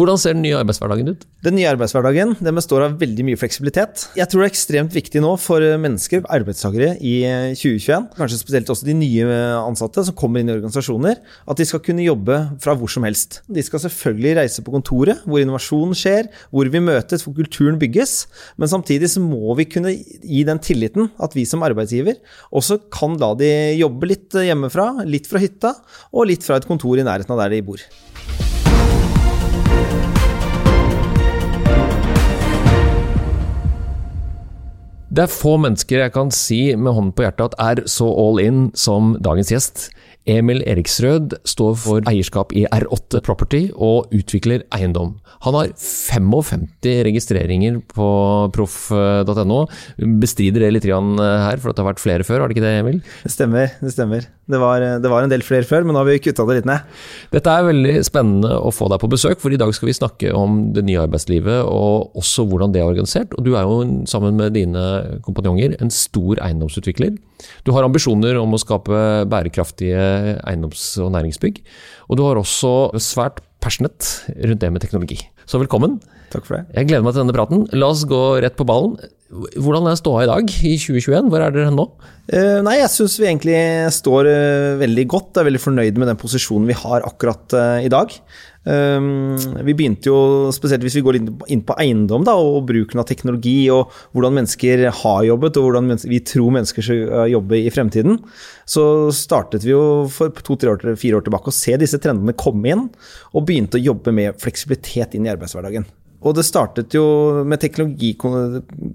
Hvordan ser den nye arbeidshverdagen ut? Den nye arbeidshverdagen den består av veldig mye fleksibilitet. Jeg tror det er ekstremt viktig nå for mennesker, arbeidstakere, i 2021, kanskje spesielt også de nye ansatte som kommer inn i organisasjoner, at de skal kunne jobbe fra hvor som helst. De skal selvfølgelig reise på kontoret, hvor innovasjonen skjer, hvor vi møtes, hvor kulturen bygges. Men samtidig så må vi kunne gi den tilliten at vi som arbeidsgiver også kan la de jobbe litt hjemmefra, litt fra hytta, og litt fra et kontor i nærheten av der de bor. Det er få mennesker jeg kan si med hånden på hjertet at er så all in som dagens gjest. Emil Eriksrød står for eierskap i R8 Property og utvikler eiendom. Han har 55 registreringer på proff.no. Bestrider det litt her, for det har vært flere før, har det ikke det, Emil? Det stemmer. det stemmer. Det var, det var en del flere før, men nå har vi kutta det litt ned. Dette er veldig spennende å få deg på besøk, for i dag skal vi snakke om det nye arbeidslivet og også hvordan det er organisert. Og du er jo sammen med dine kompanjonger en stor eiendomsutvikler. Du har ambisjoner om å skape bærekraftige eiendoms- og næringsbygg. Og du har også svært passionate rundt det med teknologi. Så velkommen. Takk for det. Jeg gleder meg til denne praten. La oss gå rett på ballen. Hvordan er ståa i dag, i 2021? Hvor er dere nå? Uh, nei, jeg syns vi egentlig står uh, veldig godt. Jeg er veldig fornøyd med den posisjonen vi har akkurat uh, i dag. Vi begynte jo, spesielt hvis vi går inn på eiendom da, og bruken av teknologi, og hvordan mennesker har jobbet, og hvordan vi tror mennesker skal jobbe i fremtiden, så startet vi jo for to-tre år, fire år tilbake å se disse trendene komme inn, og begynte å jobbe med fleksibilitet inn i arbeidshverdagen. Og det startet jo med teknologi,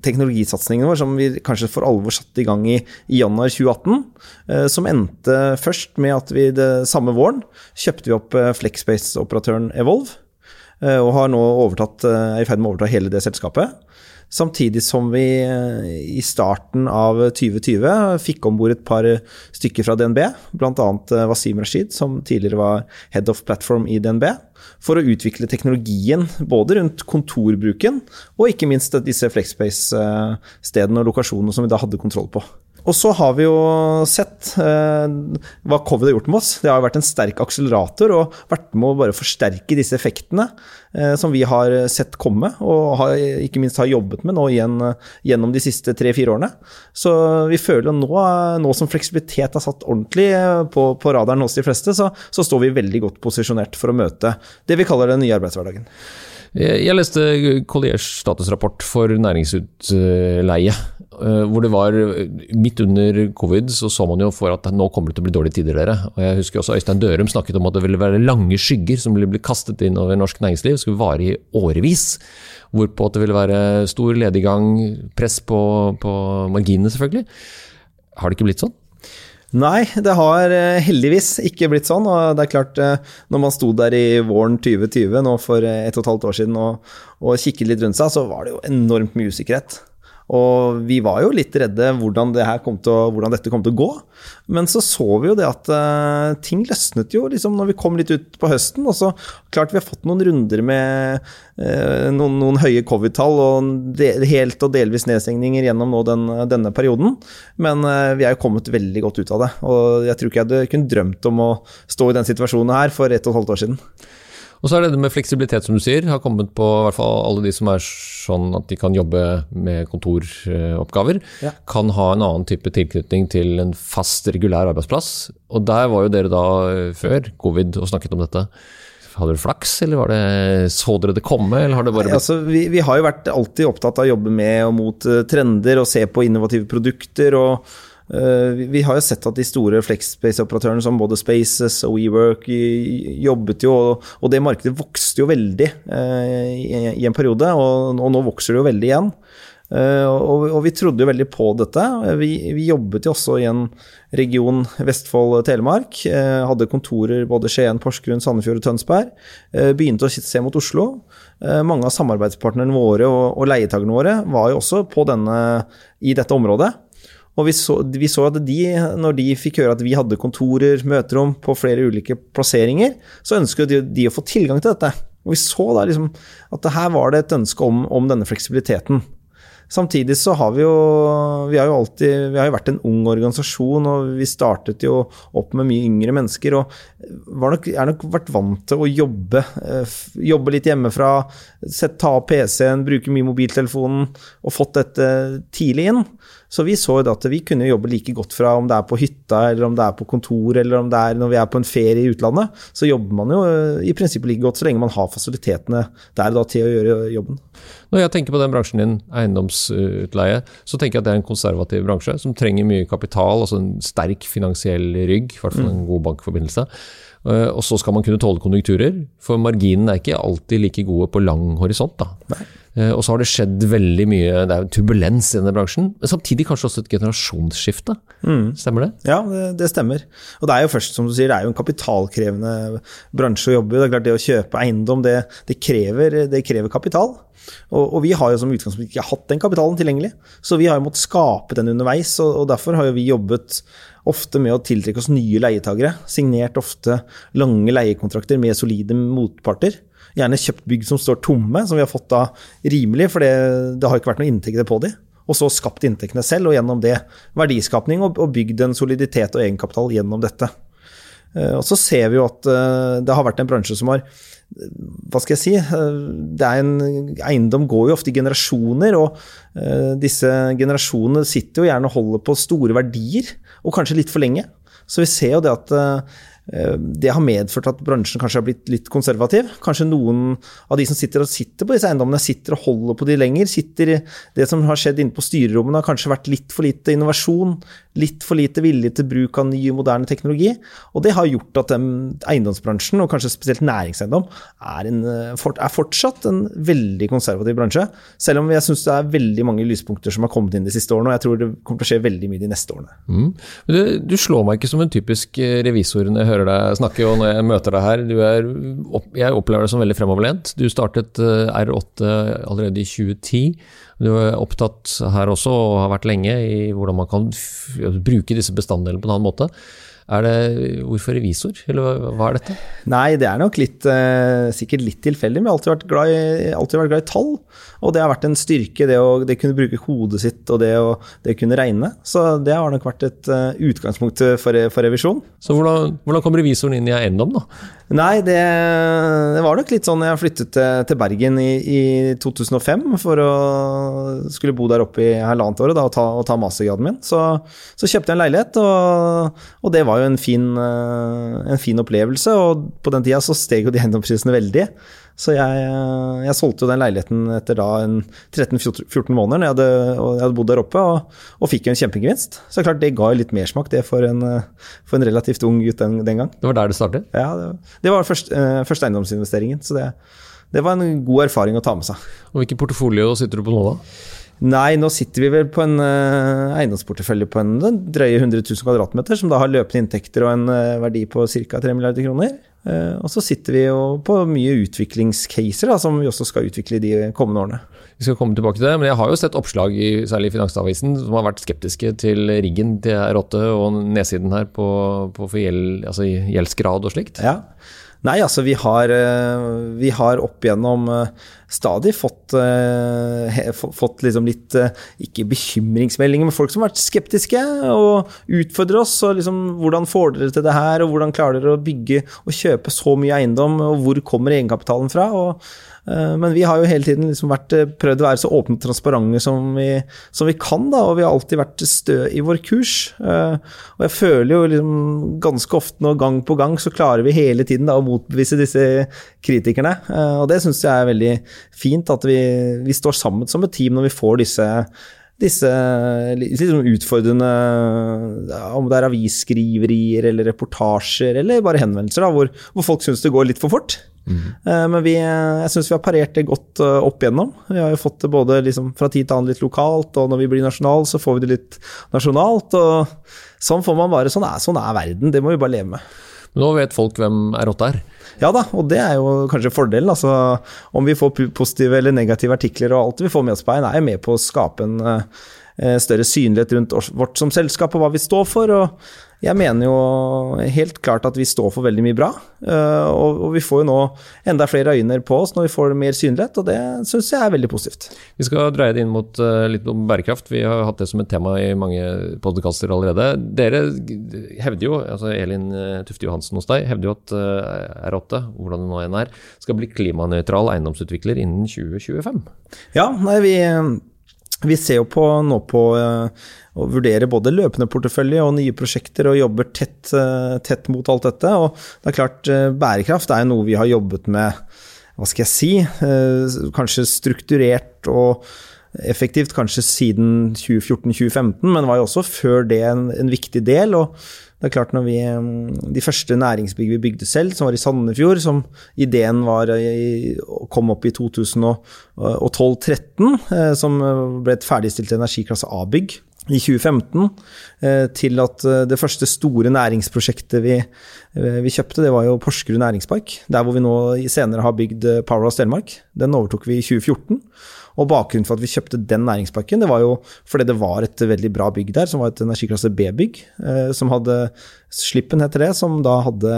teknologisatsingen vår, som vi kanskje for alvor satte i gang i, i januar 2018. Eh, som endte først med at vi det samme våren kjøpte vi opp eh, Flexspace-operatøren Evolve. Eh, og har nå overtatt, er i ferd med å overta hele det selskapet. Samtidig som vi i starten av 2020 fikk om bord et par stykker fra DNB, bl.a. Wasim Rashid, som tidligere var head of platform i DNB for å utvikle teknologien både rundt kontorbruken og ikke minst disse Flexspace-stedene og lokasjonene som vi da hadde kontroll på. Og så har vi jo sett eh, hva covid har gjort med oss. Det har vært en sterk akselerator og vært med å bare forsterke disse effektene eh, som vi har sett komme, og har, ikke minst har jobbet med nå igjen gjennom de siste tre-fire årene. Så vi føler jo nå, nå som fleksibilitet har satt ordentlig på, på radaren hos de fleste, så, så står vi veldig godt posisjonert for å møte det vi kaller den nye arbeidshverdagen. Jeg leste Colliers statusrapport for næringsutleie Eh, hvor det var Midt under covid så så man jo for at nå kommer det til å bli dårlige tider, dere. Og Jeg husker også Øystein Dørum snakket om at det ville være lange skygger som ville bli kastet inn over norsk næringsliv. skulle vare i årevis. Hvorpå det ville være stor lediggang, press på, på marginene, selvfølgelig. Har det ikke blitt sånn? Nei, det har eh, heldigvis ikke blitt sånn. Og det er klart, eh, når man sto der i våren 2020, nå for ett og et halvt år siden, og, og kikket litt rundt seg, så var det jo enormt mye usikkerhet. Og vi var jo litt redde hvordan, det å, hvordan dette kom til å gå. Men så så vi jo det at uh, ting løsnet jo liksom når vi kom litt ut på høsten. Og så klart vi har fått noen runder med uh, noen, noen, høye covid-tall og del, helt og delvis nedstengninger gjennom nå den, denne perioden. Men uh, vi er jo kommet veldig godt ut av det. Og jeg tror ikke jeg hadde kun drømt om å stå i den situasjonen her for ett og et halvt år siden. Og så er det det med fleksibilitet, som du sier, har kommet på i hvert fall alle de som er sånn at de kan jobbe med kontoroppgaver. Ja. Kan ha en annen type tilknytning til en fast, regulær arbeidsplass. Og der var jo dere da eh, før covid og snakket om dette. Hadde dere flaks, eller var det, så dere det komme? eller har det bare... Altså, vi, vi har jo vært alltid opptatt av å jobbe med og mot eh, trender og se på innovative produkter. og vi har jo sett at de store flexspace-operatørene som både Spaces og WeWork jobbet jo, og det markedet vokste jo veldig eh, i en periode, og nå vokser det jo veldig igjen. Eh, og vi trodde jo veldig på dette. Vi, jobbet jo også i en region Vestfold-Telemark. Hadde kontorer både Skien, Porsgrunn, Sandefjord og Tønsberg. Begynte å se mot Oslo. Mange av samarbeidspartnerne våre og, leietakerne våre var jo også denne, i dette området. Og vi så, vi så, at de, når de fikk høre at vi hadde kontorer, møterom på flere ulike plasseringer, så ønsket de, de å få tilgang til dette. Og vi så da liksom at her var det et ønske om, om denne fleksibiliteten. Samtidig så har vi jo Vi har jo alltid Vi har jo vært en ung organisasjon, og vi startet jo opp med mye yngre mennesker. Og var nok, er nok vært vant til å jobbe. eh, Jobbe litt hjemmefra, ta opp PC-en, bruke mye mobiltelefonen, og fått dette tidlig inn. Så vi så jo at vi kunne jobbe like godt fra om det er på hytta, eller om det er på kontor, eller om det er når vi er på en ferie i utlandet. Så jobber man jo eh, i prinsippet like godt så lenge man har fasilitetene der da til å gjøre jobben. Når jeg tenker på den bransjen din, eiendomsutleie, så tenker jeg at det er en konservativ bransje som trenger mye kapital, altså en sterk finansiell rygg, i hvert fall en god bankforbindelse. Eh, Og så skal man kunne tåle konjunkturer, for marginene er ikke alltid like gode på lang horisont. Eh, Og så har det skjedd veldig mye, det er turbulens i denne bransjen, men samtidig kanskje også et generasjonsskifte. Stemmer det? Ja, det, det stemmer. Og det er jo først, som du sier, det er jo en kapitalkrevende bransje å jobbe i. Det er klart det å kjøpe eiendom, det, det, krever, det krever kapital. Og, og, vi har jo som utgangspunkt ikke hatt den kapitalen tilgjengelig, så vi har jo måttet skape den underveis. Og, og derfor har jo vi jobbet ofte med å tiltrekke oss nye leietagere. Signert ofte lange leiekontrakter med solide motparter. Gjerne kjøpt bygg som står tomme, som vi har fått da rimelig, for det, det har ikke vært noen inntekter på de. Og så skapt inntektene selv, og gjennom det verdiskapning, og, og bygd en soliditet og egenkapital gjennom dette. Og så ser vi jo at det har vært en bransje som har hva skal jeg si det er en, Eiendom går jo ofte i generasjoner, og disse generasjonene sitter jo gjerne og holder på store verdier, og kanskje litt for lenge. Så vi ser jo det at det har medført at bransjen kanskje har blitt litt konservativ. Kanskje noen av de som sitter og sitter på disse eiendommene, sitter og holder på de lenger. sitter Det som har skjedd inne på styrerommene, har kanskje vært litt for lite innovasjon, litt for lite vilje til bruk av ny og moderne teknologi. Og det har gjort at eiendomsbransjen, og kanskje spesielt næringseiendom, er, en, er fortsatt en veldig konservativ bransje. Selv om jeg syns det er veldig mange lyspunkter som har kommet inn de siste årene, og jeg tror det kommer til å skje veldig mye de neste årene. Mm. Du, du slår meg ikke som en typisk revisor når jeg hører deg snakke og når jeg møter deg her. Er, jeg opplever deg som veldig fremoverlent. Du startet R8 allerede i 2010. Du er opptatt her også, og har vært lenge, i hvordan man kan bruke disse bestanddelene på en annen måte. Er det, hvorfor revisor, eller hva er dette? Nei, det er nok litt, eh, sikkert litt tilfeldig, men jeg har alltid vært, glad i, alltid vært glad i tall. Og det har vært en styrke, det å det kunne bruke hodet sitt og det å det kunne regne. Så det har nok vært et uh, utgangspunkt for, for, revisjon. Så hvordan, hvordan, kom revisoren inn i eiendom, da? Nei, det, det var nok litt sånn jeg flyttet til, Bergen i, i, 2005 for å skulle bo der oppe i halvannet året og, ta, og ta mastergraden min. Så, så, kjøpte jeg en leilighet, og, og det var jo en fin, en fin, opplevelse, og på den tida så steg jo de eiendomsprisene veldig. Så jeg, jeg, solgte jo den leiligheten etter da 13-14 måneder, jeg hadde, jeg hadde, bodd der oppe, og, og fikk jo en kjempegevinst. Så klart det ga jo litt mersmak, det, for en, for en relativt ung gutt den, den, gang. Det var der det startet? Ja, det, det var første, første eiendomsinvesteringen. Så det, det var en god erfaring å ta med seg. Og Hvilken portefolio sitter du på nå, da? Nei, nå sitter vi vel på en eh, eiendomsportefølje på en, en drøye 100 000 kvadratmeter, som da har løpende inntekter og en eh, verdi på ca. 3 milliarder kroner. Uh, og så sitter vi jo på mye utviklingscaser da, som vi også skal utvikle de kommende årene. Vi skal komme tilbake til det, men jeg har jo sett oppslag i særlig Finansavisen som har vært skeptiske til riggen til R8 og nedsiden her på, på gjeld, altså gjeldsgrad og slikt. Ja. Nei, altså vi har, vi har opp igjennom stadig fått, fått liksom litt Ikke bekymringsmeldinger, men folk som har vært skeptiske og utfordrer oss. og liksom, Hvordan får dere til det her, og hvordan klarer dere å bygge og kjøpe så mye eiendom, og hvor kommer egenkapitalen fra? og men vi har jo hele tiden liksom vært, prøvd å være så åpne og transparente som vi, som vi kan, da, og vi har alltid vært stø i vår kurs. Og jeg føler jo liksom ganske ofte nå, gang på gang, så klarer vi hele tiden da, å motbevise disse kritikerne. Og det syns jeg er veldig fint, at vi, vi står sammen som et team når vi får disse disse sånn utfordrende Om det er avisskriverier eller reportasjer eller bare henvendelser da, hvor, hvor folk syns det går litt for fort. Mm. Men vi, jeg syns vi har parert det godt opp igjennom. Vi har jo fått det både liksom fra tid til annen litt lokalt, og når vi blir nasjonale, så får vi det litt nasjonalt. og Sånn får man bare, sånn er, sånn er verden. Det må vi bare leve med. Nå vet folk hvem R8 er? Ja da, og det er jo kanskje fordelen. Altså, om vi får positive eller negative artikler og alt vi får med oss på veien, er med på å skape en uh, større synlighet rundt vårt som selskap og hva vi står for. og Jeg mener jo helt klart at vi står for veldig mye bra. eh, Og vi får jo nå enda flere øyne på oss når vi får mer synlighet, og det syns jeg er veldig positivt. Vi skal dreie det inn mot eh, litt om bærekraft. Vi har hatt det som et tema i mange podkaster allerede. Dere hevder jo, altså Elin eh, Tufte Johansen hos deg, hevder jo at eh, R8, hvordan det nå enn er, skal bli klimanøytral eiendomsutvikler innen 2025. Ja, nei, vi, vi ser jo på, nå på eh, å vurdere både løpende portefølje og nye prosjekter, og jobber tett, eh, tett mot alt dette. Og det er klart, eh, bærekraft er noe vi har jobbet med, hva skal jeg si, kanskje strukturert og effektivt kanskje siden 2014-2015, men var jo også før det en, en viktig del. og det er klart når vi, De første næringsbygg vi bygde selv, som var i Sandefjord, som ideen var kom opp i 2012-13, eh, som ble et ferdigstilt energiklasse A-bygg i 2015, eh, til at eh, det første store næringsprosjektet vi, vi kjøpte, det var jo Porsgrunn næringspark. Der hvor vi nå senere har bygd Powerhouse Telemark. Den overtok vi i 2014. Og bakgrunnen for at vi kjøpte den næringsparken, det var jo fordi det var et veldig bra bygg der, som var et energiklasse B-bygg. Som hadde Slippen heter det, som da hadde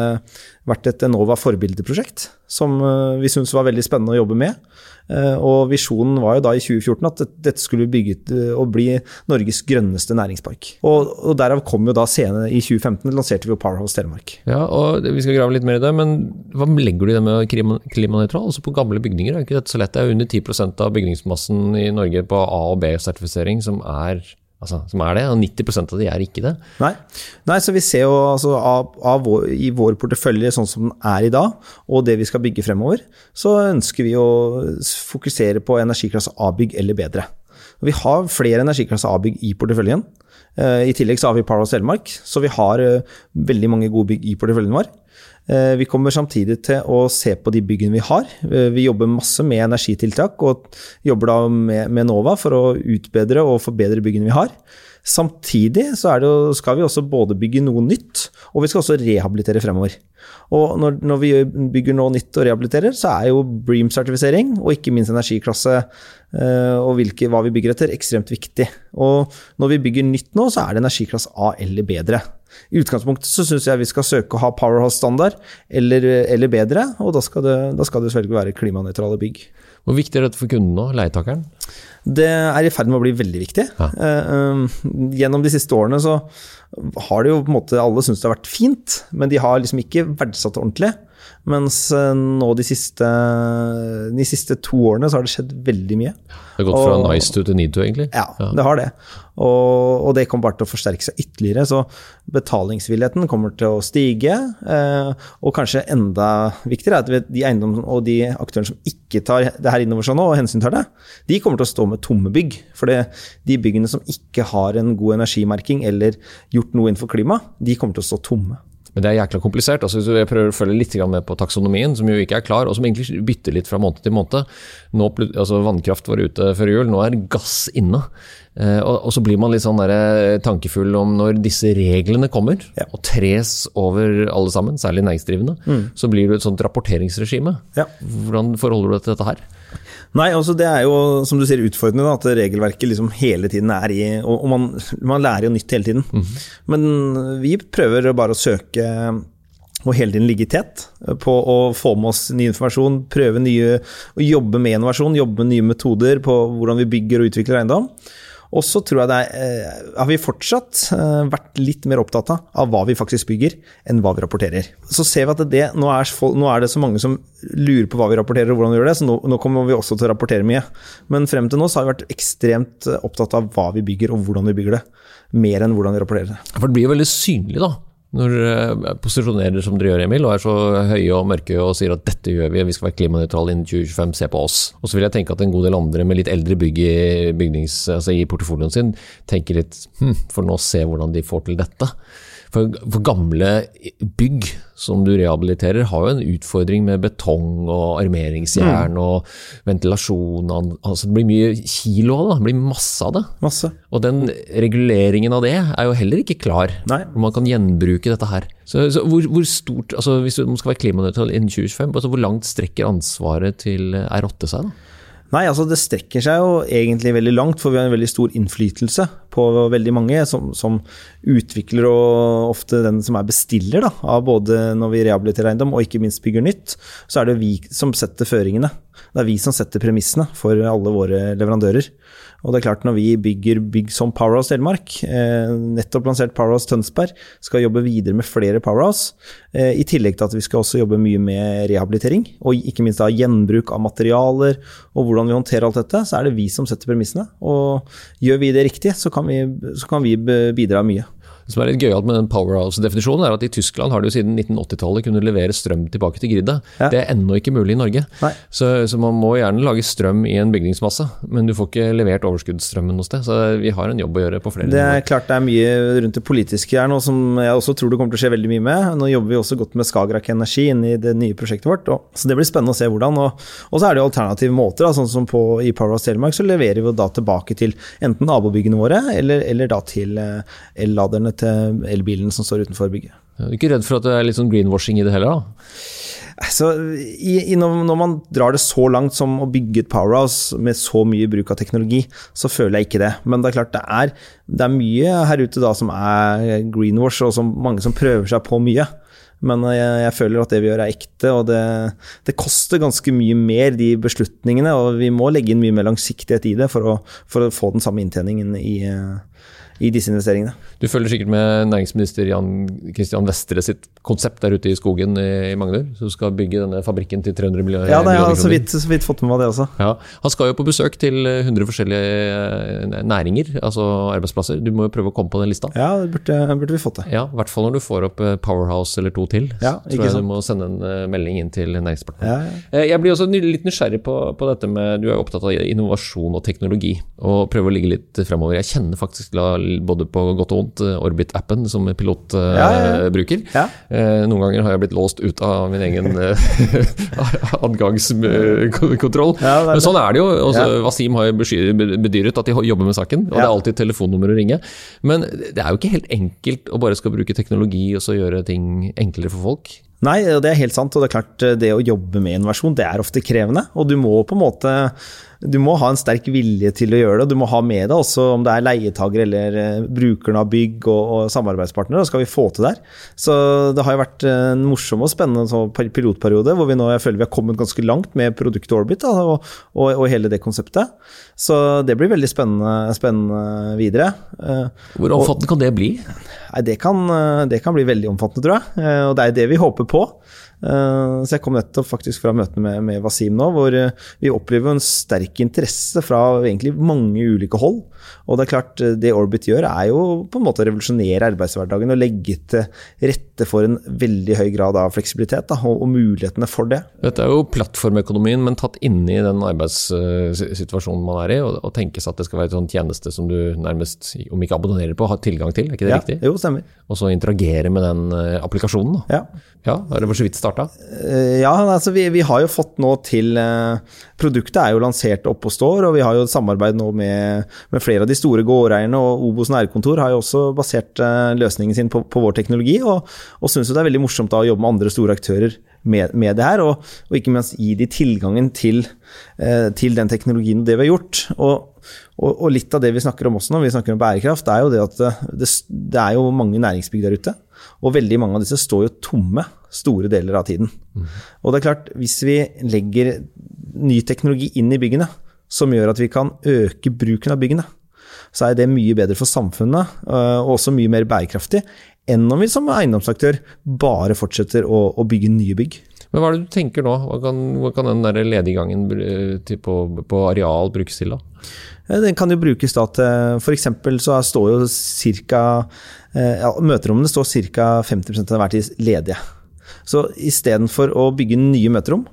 vært et Enova forbildeprosjekt. Som vi syntes var veldig spennende å jobbe med. Og visjonen var jo da i 2014 at dette skulle bygget og bli Norges grønneste næringspark. Og, og derav kom jo da scene i 2015, lanserte vi jo Powerhouse Telemark. Ja, og vi skal grave litt mer i det, men hva legger du i det med klimanøytral? Altså på gamle bygninger er ikke dette så lett. Det er under 10% av bygningsmassen i Norge på A- og B-sertifisering som er Altså, som er det, og 90% av de er ikke det. Nei, Nei så vi ser jo altså, av, av vår, i vår portefølje sånn som den er i dag, og det vi skal bygge fremover, så ønsker vi å fokusere på energiklasse A-bygg eller bedre. Vi har flere energiklasse A-bygg i porteføljen. I tillegg så har vi Powerhouse Telemark, så vi har veldig mange gode bygg i porteføljen vår. Vi kommer samtidig til å se på de byggene vi har. Vi jobber masse med energitiltak, og jobber da med, Enova Nova for å utbedre og forbedre byggene vi har. Samtidig så det, skal vi også både bygge noe nytt, og vi skal også rehabilitere fremover. Og når, når vi bygger noe nytt og rehabiliterer, så er jo Bream-sertifisering, og ikke minst energiklasse og hvilke, hva vi bygger etter, ekstremt viktig. Og når vi bygger nytt nå, så er det energiklasse A eller bedre. I utgangspunktet så syns jeg vi skal søke å ha Powerhouse-standard eller, eller, bedre, og da skal, det, da skal det selvfølgelig være klimanøytrale bygg. Hvor viktig er dette for kunden nå, leietakeren? Det er i ferd med å bli veldig viktig. Ja. Gjennom de siste årene så har det jo på en måte alle syntes det har vært fint, men de har liksom ikke verdsatt det ordentlig. Mens nå de siste, de siste to årene så har det skjedd veldig mye. Det har gått fra nice to til need to, egentlig? Ja, ja. det har det. Og, og, det kommer bare til å forsterke seg ytterligere. Så betalingsvilligheten kommer til å stige. Eh, og kanskje enda viktigere er at de eiendommene og de aktørene som ikke tar det her innover seg nå, og hensyntar det, de kommer til å stå med tomme bygg. For de byggene som ikke har en god energimerking eller gjort noe innenfor klima, de kommer til å stå tomme. Men det er jækla komplisert. altså Jeg prøver å følge litt med på taksonomien, som jo ikke er klar, og som egentlig bytter litt fra måned til måned. Nå, altså Vannkraft var ute før jul, nå er gass inne. Eh, og, og, så blir man litt sånn der, tankefull om når disse reglene kommer, ja. og tres over alle sammen, særlig næringsdrivende, mm. så blir det et sånt rapporteringsregime. Ja. Hvordan forholder du deg til dette her? Nei, altså det er jo som du sier utfordrende da, at regelverket liksom hele tiden er i Og, og man, man, lærer jo nytt hele tiden. Mm. Men vi prøver bare å søke og hele tiden ligge tett på å få med oss ny informasjon, prøve nye Å jobbe med innovasjon, jobbe med nye metoder på hvordan vi bygger og utvikler eiendom. Og så tror jeg det er, har vi fortsatt vært litt mer opptatt av hva vi faktisk bygger, enn hva vi rapporterer. Så ser vi at det, nå, er, nå er det så mange som lurer på hva vi rapporterer og hvordan vi gjør det, så nå, nå, kommer vi også til å rapportere mye. Men frem til nå så har vi vært ekstremt opptatt av hva vi bygger og hvordan vi bygger det, mer enn hvordan vi rapporterer det. For det blir jo veldig synlig, da. Når dere posisjonerer som dere gjør, Emil, og er så høye og mørke og sier at dette gjør vi, vi skal være klimanøytrale innen 2025, se på oss. Og så vil jeg tenke at en god del andre med litt eldre bygg i, bygnings, altså i portefolioen sin, tenker litt hm, for nå se hvordan de får til dette. For, for, gamle bygg som du rehabiliterer, har jo en utfordring med betong og armeringsjern mm. og ventilasjon. Altså det blir mye kilo av det, det blir masse av det. Masse. Og den reguleringen av det er jo heller ikke klar. Nei. Man kan gjenbruke dette her. Så, så hvor, hvor, stort, altså Hvis man skal være klimanøytral innen 2025, altså hvor langt strekker ansvaret til R8 seg? da? Nei, altså det strekker seg jo egentlig veldig langt, for vi har en veldig stor innflytelse på veldig mange, som, som utvikler og ofte den som er bestiller da, av både når vi rehabiliterer eiendom og ikke minst bygger nytt, så er det vi som setter føringene. Det er vi som setter premissene for alle våre leverandører. Og det er klart Når vi bygger bygg som Powerhouse Telemark, eh, nettopp lansert Powerhouse Tønsberg, skal jobbe videre med flere Powerhouse, eh, i tillegg til at vi skal også jobbe mye med rehabilitering, og ikke minst da gjenbruk av materialer, og hvordan vi håndterer alt dette, så er det vi som setter premissene. Og gjør vi det riktig, så kan vi, så kan vi bidra mye. Det som er litt gøyalt med den powerhouse-definisjonen, er at i Tyskland har de jo siden 1980-tallet kunnet levere strøm tilbake til gridet. Ja. Det er ennå ikke mulig i Norge. Så, så, man må gjerne lage strøm i en bygningsmasse, men du får ikke levert overskuddsstrømmen noe sted. Så vi har en jobb å gjøre på flere Det er klart det er mye rundt det politiske her nå som jeg også tror det kommer til å skje veldig mye med. Nå jobber vi også godt med Skagerrak Energi inn i det nye prosjektet vårt, og, så det blir spennende å se hvordan. Og, og så er det jo alternative måter, da, sånn som på, i Powerhouse Telemark så leverer vi da tilbake til enten nabobyggene våre, eller, eller da til eh, elladerne til elbilen som står utenfor bygget. Er du ikke redd for at det er litt sånn greenwashing i det heller, da? Så, i, i, når man drar det så langt som å bygge et powerhouse med så mye bruk av teknologi, så føler jeg ikke det. Men det er klart det er, det er mye her ute da som er greenwash, og som, mange som prøver seg på mye. Men jeg, jeg, føler at det vi gjør er ekte, og det, det, koster ganske mye mer, de beslutningene. Og vi må legge inn mye mer langsiktighet i det for å, for å få den samme inntjeningen i, i disse investeringene. Du følger sikkert med næringsminister Jan Christian Vestre sitt konsept der ute i skogen i Magnor, som skal bygge denne fabrikken til 300 millioner kroner. Ja, jeg har så vidt, så vidt fått med meg det også. Ja, Han skal jo på besøk til 100 forskjellige eh, næringer, altså arbeidsplasser. Du må jo prøve å komme på den lista. Ja, det burde, burde vi fått det. Ja, I hvert fall når du får opp eh, Powerhouse eller to til. Ja, ikke tror jeg sant? du må sende en eh, melding inn til Næringsdepartementet. Ja, ja. Jeg blir også litt nysgjerrig på, på, dette med Du er opptatt av innovasjon og teknologi, og prøver å ligge litt fremover. Jeg kjenner faktisk både på godt og vondt Orbit-appen som pilot bruker. Noen ganger har jeg blitt låst ut av min egen adgangskontroll. Men sånn er det jo. Også, Wasim har bedyret at de jobber med saken, og det er alltid telefonnummer å ringe. Men det er jo ikke helt enkelt å bare skal bruke teknologi og så gjøre ting enklere for folk. Nei, det er helt sant. Og det er klart, det å jobbe med innovasjon, det er ofte krevende. Og du må på en måte du må ha en sterk vilje til å gjøre det. Du må ha med deg også om det er leietager eller eh, brukerne av bygg og, og samarbeidspartnere. Da skal vi få til der. Så det har jo vært en morsom og spennende pilotperiode hvor vi nå jeg føler vi har kommet ganske langt med produktet Orbit da, og, og, og, hele det konseptet. Så det blir veldig spennende, spennende videre. Eh, hvor omfattende kan det bli? Nei, det kan, det kan bli veldig omfattende, tror jeg. Eh, og det er det vi håper på. Eh, så jeg kom nettopp faktisk fra møtene med, med Wasim nå, hvor eh, vi opplever en sterk interesse fra egentlig mange ulike hold. Og det er klart, eh, det Orbit gjør, er jo på en måte å revolusjonere arbeidshverdagen og legge til rette for en veldig høy grad av fleksibilitet da, og, og, mulighetene for det. Dette er jo plattformøkonomien, men tatt inni den arbeidssituasjonen man er i, og, og tenke seg at det skal være en sånn tjeneste som du nærmest, om ikke abonnerer på, har tilgang til, er ikke det ja, riktig? Jo, stemmer. Og så interagere med den applikasjonen. Da. Ja. ja, er det for så vidt starta? Eh, ja, altså vi, vi, har jo fått nå til eh, Produktet er jo lansert oppe og står, og vi har jo samarbeid nå med, med flere av de store gårdeierne. Og Obos nærkontor har jo også basert eh, løsningen sin på, på vår teknologi, og, og syns det er veldig morsomt da å jobbe med andre store aktører med, med det her. Og, og, ikke minst gi de tilgangen til, til den teknologien og det vi har gjort. Og, og, litt av det vi snakker om også når vi snakker om bærekraft, er jo det at det, det er jo mange næringsbygg der ute. Og veldig mange av disse står jo tomme store deler av tiden. Mm. Og det er klart, hvis vi legger ny teknologi inn i byggene, som gjør at vi kan øke bruken av byggene, så er det mye bedre for samfunnet, øh, og også mye mer bærekraftig, enn om vi som eiendomsaktør bare fortsetter å, å bygge nye bygg. Men hva er det du tenker nå? Hva kan, hva kan den der lediggangen på, på, areal brukes til, da? Den kan jo brukes da til F.eks. så står jo ca. Eh, ja, møterommene står ca. 50% av hver tid ledige. Så istedenfor å bygge nye møterom,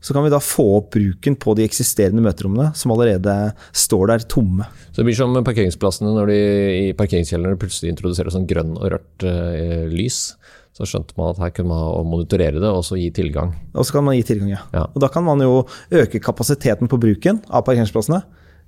så kan vi da få opp bruken på de eksisterende møterommene som allerede står der tomme. Så det blir som parkeringsplassene når de i parkeringskjellerne plutselig introduserer sånn grønn og rørt eh, lys. Så skjønte man at her kunne man monitorere det og så gi tilgang. Og så kan man gi tilgang, ja. ja. Og da kan man jo øke kapasiteten på bruken av parkeringsplassene.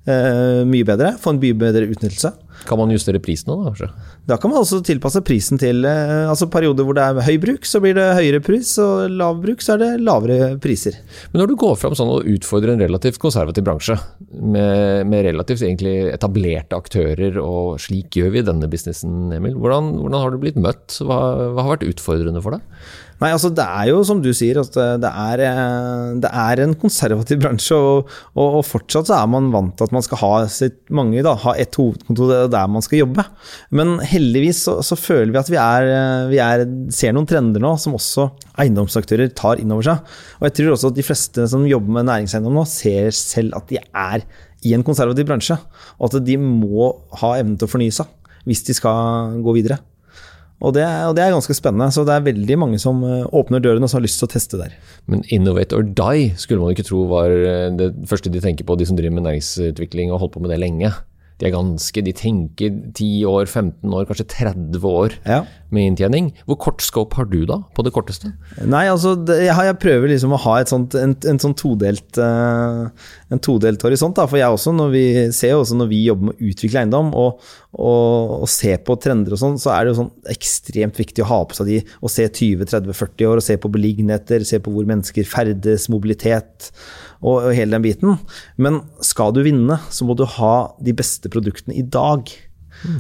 Eh, mye bedre, få en mye bedre utnyttelse. Kan man justere prisen da, kanskje? Da kan man også tilpasse prisen til eh, altså perioder hvor det er høy bruk, så blir det høyere pris, og lav bruk, så er det lavere priser. Men når du går fram sånn og utfordrer en relativt konservativ bransje, med, med relativt egentlig etablerte aktører, og slik gjør vi denne businessen, Emil, hvordan, hvordan har du blitt møtt? Hva, hva har vært utfordrende for deg? Nei, altså Det er jo som du sier, at det er, eh, det er en konservativ bransje. Og, og, og, fortsatt så er man vant til at man skal ha sitt, mange da, ha et hovedkontor er der man skal jobbe. Men heldigvis så, så føler vi at vi, er, vi er, ser noen trender nå som også eiendomsaktører tar inn over seg. Og jeg tror også at de fleste som jobber med næringseiendom nå, ser selv at de er i en konservativ bransje. Og at de må ha evnen til å fornye seg hvis de skal gå videre. Og det, og det, er ganske spennende. Så det er veldig mange som eh, åpner dørene og som har lyst til å teste der. Men innovate or die skulle man ikke tro var eh, det første de tenker på, de som driver med næringsutvikling og har holdt på med det lenge de er ganske De tenker 10 år, 15 år, kanskje 30 år ja. Med inntjening. Hvor kort scope har du da, på det korteste? Nei, altså jeg, prøver liksom å ha sånt, en, en sånn todelt, uh, en todelt horisont. Da. For jeg også, når vi ser også når vi jobber med å utvikle eiendom og, og, og ser på trender og sånn, så er det jo sånn ekstremt viktig å ha på seg de og se 20-30-40 år og se på beliggenheter, se på hvor mennesker ferdes, mobilitet og, og hele den biten. Men skal du vinne, så må du ha de beste produktene i dag.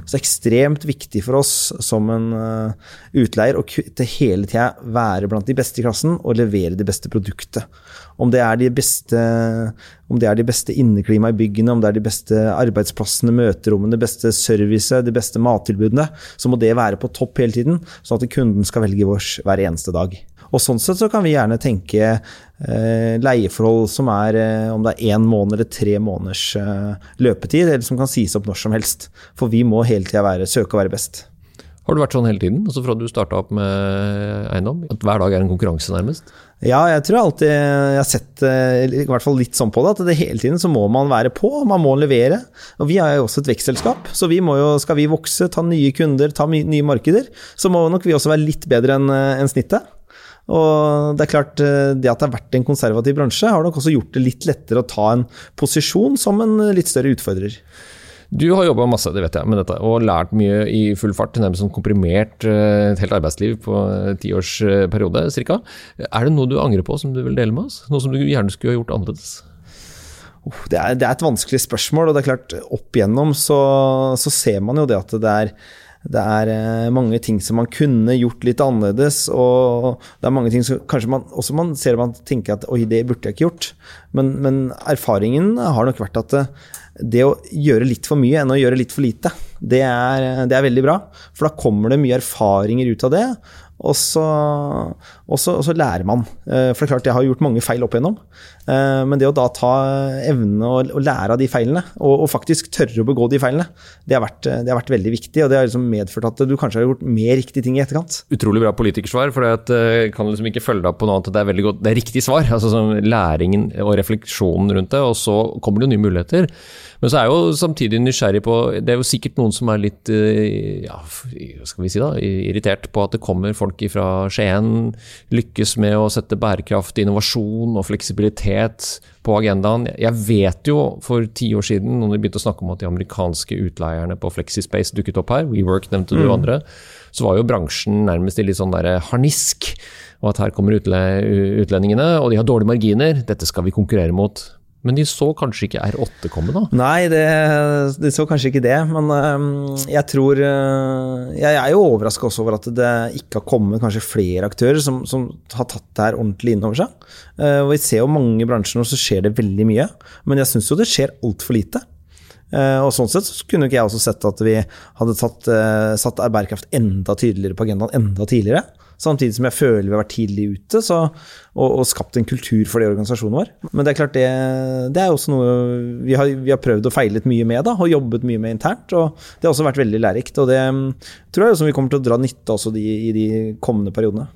Så ekstremt viktig for oss som en uh, utleier å til hele tida være blant de beste i klassen og levere det beste produktet. Om det er de beste, om det er de beste inneklimaet i byggene, om det er de beste arbeidsplassene, møterommene, det beste servicet, de beste mattilbudene, så må det være på topp hele tiden, sånn at kunden skal velge vårs hver eneste dag. Og Sånn sett så kan vi gjerne tenke eh, leieforhold som er eh, om det er én måned eller tre måneders eh, løpetid, eller som kan sies opp når som helst. For vi må hele tida søke å være best. Har det vært sånn hele tiden? Altså Fra du starta opp med eiendom? At hver dag er en konkurranse, nærmest? Ja, jeg tror alltid jeg har sett eh, i hvert fall litt sånn på det, at det hele tiden så må man være på, man må levere. Og vi er jo også et vekstselskap, så vi må jo, skal vi vokse, ta nye kunder, ta nye markeder, så må nok vi også være litt bedre enn en snittet. Og det er klart, eh, det at det har vært en konservativ bransje, har nok også gjort det litt lettere å ta en posisjon som en litt større utfordrer. Du har jobba masse det vet jeg, med dette, og lært mye i full fart. Nærmest sånn komprimert eh, et helt arbeidsliv på tiårsperiode ca. Er det noe du angrer på som du vil dele med oss? Noe som du gjerne skulle ha gjort annerledes? det, er, det, er, et vanskelig spørsmål, og det er klart, opp igjennom så, så ser man jo det at det er det er eh, mange ting som man kunne gjort litt annerledes. Og det er mange ting som kanskje man også man ser man tenker at oi, det burde jeg ikke gjort. Men, men erfaringen har nok vært at det, det, å gjøre litt for mye enn å gjøre litt for lite, det er, det er veldig bra. For da kommer det mye erfaringer ut av det. Og så, og, så, og så, lærer man. Eh, for det er klart, jeg har gjort mange feil opp igjennom. Eh, men det å da ta evnene og, lære av de feilene, og, og, faktisk tørre å begå de feilene, det har, vært, det har vært veldig viktig. Og det har liksom medført at du kanskje har gjort mer riktige ting i etterkant. Utrolig bra politikersvar, for jeg eh, kan liksom ikke følge deg på noe annet. Det er veldig godt, det er riktig svar. altså sånn Læringen og refleksjonen rundt det, og så kommer det nye muligheter. Men så er jeg jo samtidig nysgjerrig på Det er jo sikkert noen som er litt ja, hva skal vi si da, irritert på at det kommer folk fra Skien lykkes med å sette bærekraft, innovasjon og fleksibilitet på agendaen. Jeg vet jo for ti år siden, når vi begynte å snakke om at de amerikanske utleierne på Flexispace dukket opp her, WeWork nevnte du mm. andre, så var jo bransjen nærmest i litt sånn der harnisk. Og at her kommer utlendingene, og de har dårlige marginer, dette skal vi konkurrere mot. Men de så kanskje ikke R8 komme, da? Nei, det, de så kanskje ikke det. Men uh, jeg tror uh, Jeg er jo overraska også over at det ikke har kommet kanskje flere aktører som, som har tatt det her ordentlig inn over seg. Uh, og Vi ser jo mange bransjer nå så skjer det veldig mye, men jeg syns jo det skjer altfor lite. Uh, og sånn sett så kunne ikke jeg også sett at vi hadde tatt, satt bærekraft enda tydeligere på agendaen enda tidligere. Samtidig som jeg føler vi har vært tidlig ute så, og, og, skapt en kultur for det i organisasjonen vår. Men det er klart det, det er også noe vi har, vi har, prøvd og feilet mye med da, og jobbet mye med internt. og Det har også vært veldig lærerikt. og Det tror jeg også vi kommer til å dra nytte i, i de kommende periodene.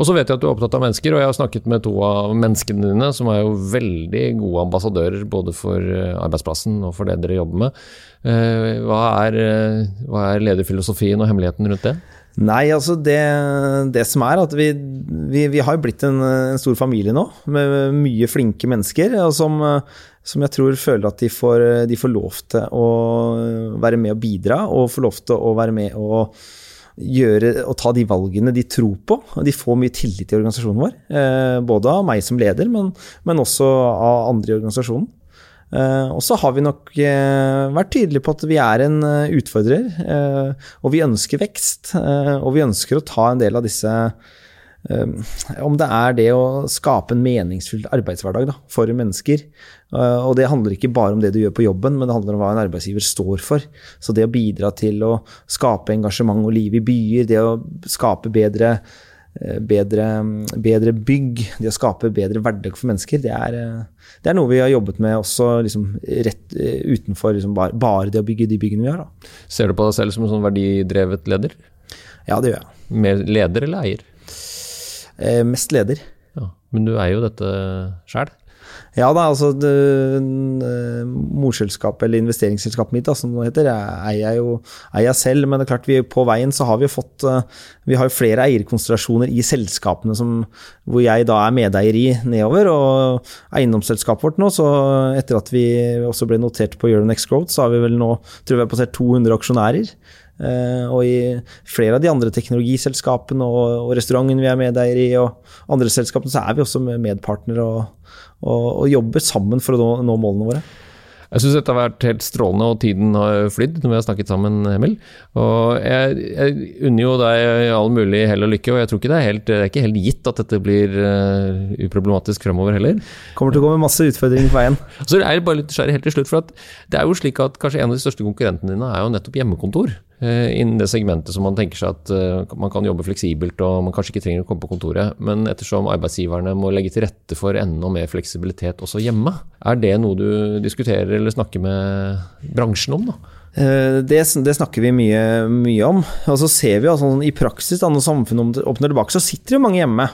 Og så vet jeg at du er opptatt av mennesker, og jeg har snakket med to av menneskene dine, som er jo veldig gode ambassadører både for eh, arbeidsplassen og for det dere jobber med. Eh, hva er, eh, hva er lederfilosofien og hemmeligheten rundt det? Nei, altså det, det som er at vi, vi, vi har blitt en, en, stor familie nå, med mye flinke mennesker. som, som jeg tror føler at de får, de får lov til å være med og bidra, og får lov til å være med og gjøre og ta de valgene de tror på. De får mye tillit i organisasjonen vår. Eh, både av meg som leder, men, men også av andre i organisasjonen. Eh, og så har vi nok eh, vært tydelige på at vi er en utfordrer, og vi ønsker vekst. Og vi ønsker å ta en del av disse om det er det å skape en meningsfull arbeidshverdag da, for mennesker. Og det handler ikke bare om det du gjør på jobben, men det handler om hva en arbeidsgiver står for. Så det å bidra til å skape engasjement og liv i byer, det å skape bedre, bedre, bedre bygg, det å skape bedre hverdag for mennesker, det er, det er noe vi har jobbet med også liksom, rett utenfor liksom, bare, bare, det å bygge de byggene vi har. Da. Ser du på deg selv som en sånn verdidrevet leder? Ja, det gjør jeg. Mer leder eller eier? Eh, mest leder. Ja, men du eier jo dette sjøl? Ja da, altså eh, morselskapet eller investeringsselskapet mitt, da, som det heter, eier jeg jo eier selv. Men det er klart vi på veien så har vi fått eh, Vi har jo flere eierkonstellasjoner i selskapene som, hvor jeg da er medeier i nedover. Og eiendomsselskapet vårt nå, så etter at vi også ble notert på Euronex Growth, så har vi vel nå tror jeg vi har passert 200 aksjonærer. Eh, og i flere av de andre teknologiselskapene og, og restauranten vi er medeier i, og andre selskapene, så er vi også medpartnere og, og, og jobber sammen for å nå, nå målene våre. Jeg syns dette har vært helt strålende, og tiden har flydd når vi har snakket sammen, Emil. Og jeg, jeg unner jo deg all mulig hell og lykke, og jeg tror ikke det er helt, det er ikke helt gitt at dette blir uh, uproblematisk fremover heller. Kommer til å gå med masse utfordringer på veien. Så er det bare litt nysgjerrig helt til slutt, for det er jo slik at kanskje en av de største konkurrentene dine er jo nettopp hjemmekontor. Uh, innen det segmentet som man tenker seg at uh, man kan jobbe fleksibelt og man kanskje ikke trenger å komme på kontoret. Men ettersom arbeidsgiverne må legge til rette for enda mer fleksibilitet også hjemme, er det noe du diskuterer eller snakker med bransjen om? da? Eh, det, det, snakker vi mye, mye, om. Og så ser vi altså, i praksis, da, når samfunnet åpner tilbake, så sitter jo mange hjemme.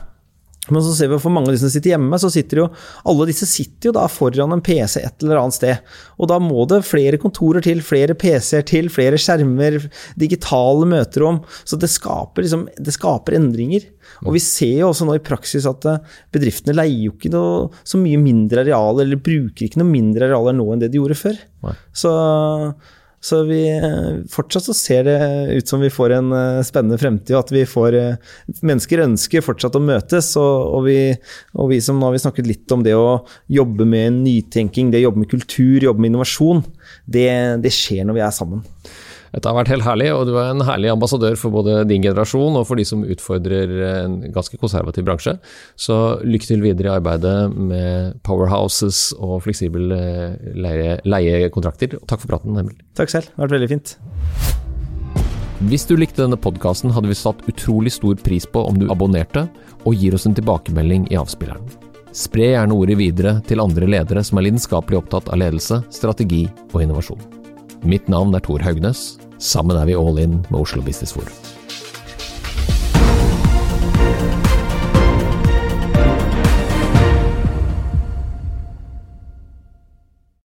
Men så ser vi for mange av de som sitter hjemme, så sitter jo alle disse sitter jo da foran en PC et eller annet sted. Og da må det flere kontorer til, flere PC-er til, flere skjermer, digitale møterom. Så det skaper, liksom, det skaper endringer. Og vi ser jo også nå i praksis at eh, bedriftene leier jo ikke noe, så mye mindre areal, eller bruker ikke noe mindre arealer nå enn det de gjorde før. Så så vi, eh, fortsatt så ser det ut som vi får en eh, spennende fremtid, og at vi får eh, Mennesker ønsker fortsatt å møtes, og, og, vi, og vi, som nå har vi snakket litt om det å jobbe med nytenking, det å jobbe med kultur, jobbe med innovasjon, det, det skjer når vi er sammen. Dette har vært helt herlig, og du er en herlig ambassadør for både din generasjon og for de som utfordrer en ganske konservativ bransje. Så lykke til videre i arbeidet med powerhouses og fleksible leie, leiekontrakter. Takk for praten, Emil. Takk selv, det har vært veldig fint. Hvis du likte denne podkasten, hadde vi satt utrolig stor pris på om du abonnerte og gir oss en tilbakemelding i avspilleren. Spre gjerne ordet videre til andre ledere som er lidenskapelig opptatt av ledelse, strategi og innovasjon. Mitt navn er Tor Haugnes. Sammen er vi all in med Oslo Business Forum.